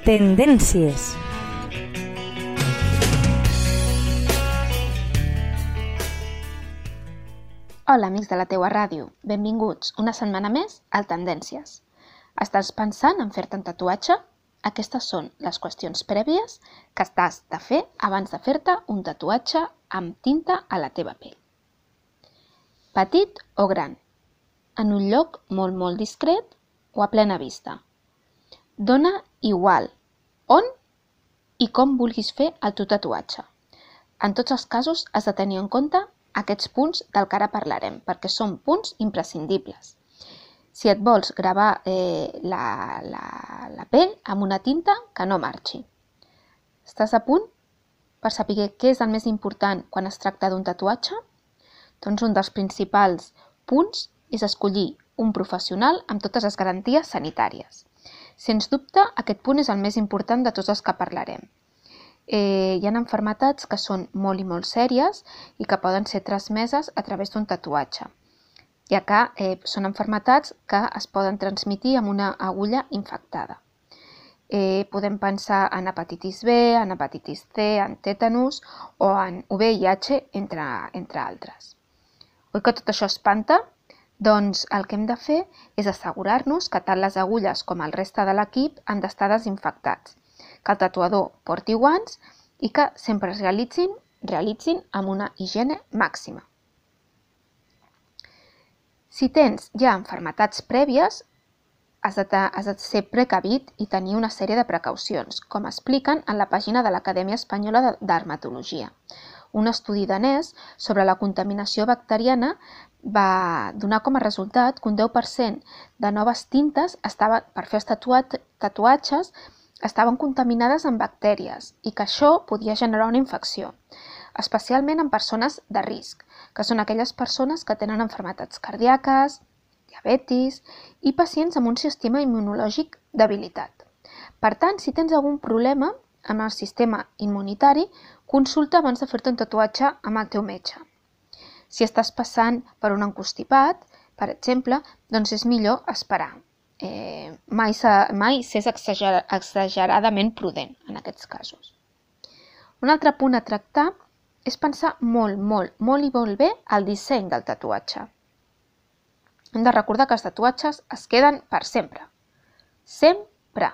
Tendències. Hola, amics de la teua ràdio. Benvinguts una setmana més al Tendències. Estàs pensant en fer-te un tatuatge? Aquestes són les qüestions prèvies que estàs de fer abans de fer-te un tatuatge amb tinta a la teva pell. Petit o gran? En un lloc molt, molt discret o a plena vista? Dona igual on i com vulguis fer el teu tatuatge. En tots els casos has de tenir en compte aquests punts del que ara parlarem, perquè són punts imprescindibles. Si et vols gravar eh, la, la, la pell amb una tinta que no marxi. Estàs a punt per saber què és el més important quan es tracta d'un tatuatge? Doncs un dels principals punts és escollir un professional amb totes les garanties sanitàries. Sens dubte, aquest punt és el més important de tots els que parlarem. Eh, hi ha enfermetats que són molt i molt sèries i que poden ser transmeses a través d'un tatuatge, ja que eh, són enfermetats que es poden transmitir amb una agulla infectada. Eh, podem pensar en hepatitis B, en hepatitis C, en tètanus o en VIH, entre, entre altres. Oi que tot això espanta? Doncs el que hem de fer és assegurar-nos que tant les agulles com el reste de l'equip han d'estar desinfectats que el tatuador porti guants i que sempre es realitzin, realitzin amb una higiene màxima. Si tens ja enfermetats prèvies, has de, has de ser precavit i tenir una sèrie de precaucions, com expliquen en la pàgina de l'Acadèmia Espanyola de Dermatologia. Un estudi danès sobre la contaminació bacteriana va donar com a resultat que un 10% de noves tintes estava, per fer els tatuatges estaven contaminades amb bactèries i que això podia generar una infecció, especialment en persones de risc, que són aquelles persones que tenen enfermetats cardíaques, diabetis i pacients amb un sistema immunològic debilitat. Per tant, si tens algun problema amb el sistema immunitari, consulta abans de fer-te un tatuatge amb el teu metge. Si estàs passant per un encostipat, per exemple, doncs és millor esperar eh, mai, mai s'és exager exageradament prudent en aquests casos. Un altre punt a tractar és pensar molt, molt, molt i molt bé el disseny del tatuatge. Hem de recordar que els tatuatges es queden per sempre. Sempre.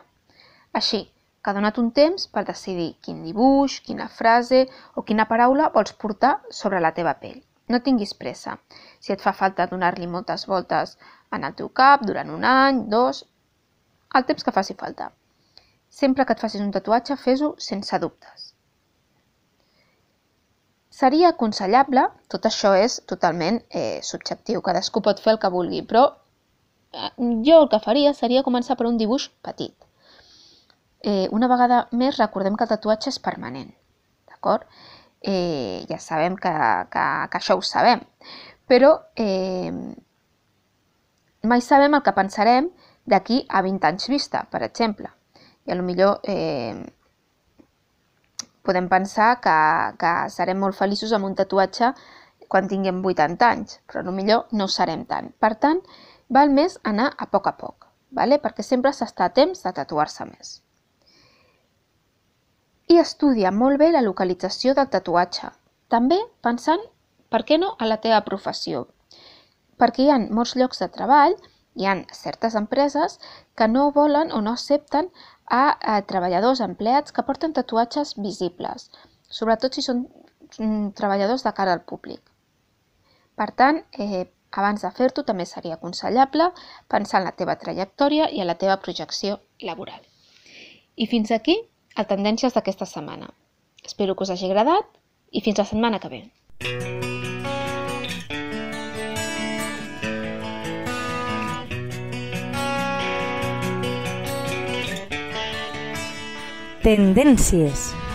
Així, que donat un temps per decidir quin dibuix, quina frase o quina paraula vols portar sobre la teva pell. No tinguis pressa. Si et fa falta donar-li moltes voltes en el teu cap durant un any, dos, el temps que faci falta. Sempre que et facis un tatuatge, fes-ho sense dubtes. Seria aconsellable, tot això és totalment eh, subjectiu, cadascú pot fer el que vulgui, però eh, jo el que faria seria començar per un dibuix petit. Eh, una vegada més recordem que el tatuatge és permanent, d'acord? Eh, ja sabem que, que, que això ho sabem, però eh, mai sabem el que pensarem d'aquí a 20 anys vista, per exemple. I a lo millor eh, podem pensar que, que serem molt feliços amb un tatuatge quan tinguem 80 anys, però lo millor no ho serem tant. Per tant, val més anar a poc a poc, vale? perquè sempre s'està a temps de tatuar-se més. I estudia molt bé la localització del tatuatge, també pensant, per què no, a la teva professió, perquè hi ha molts llocs de treball, hi ha certes empreses que no volen o no accepten a, a treballadors empleats que porten tatuatges visibles, sobretot si són mm, treballadors de cara al públic. Per tant, eh, abans de fer-t'ho també seria aconsellable pensar en la teva trajectòria i en la teva projecció laboral. I fins aquí el Tendències d'aquesta setmana. Espero que us hagi agradat i fins la setmana que ve. Tendències.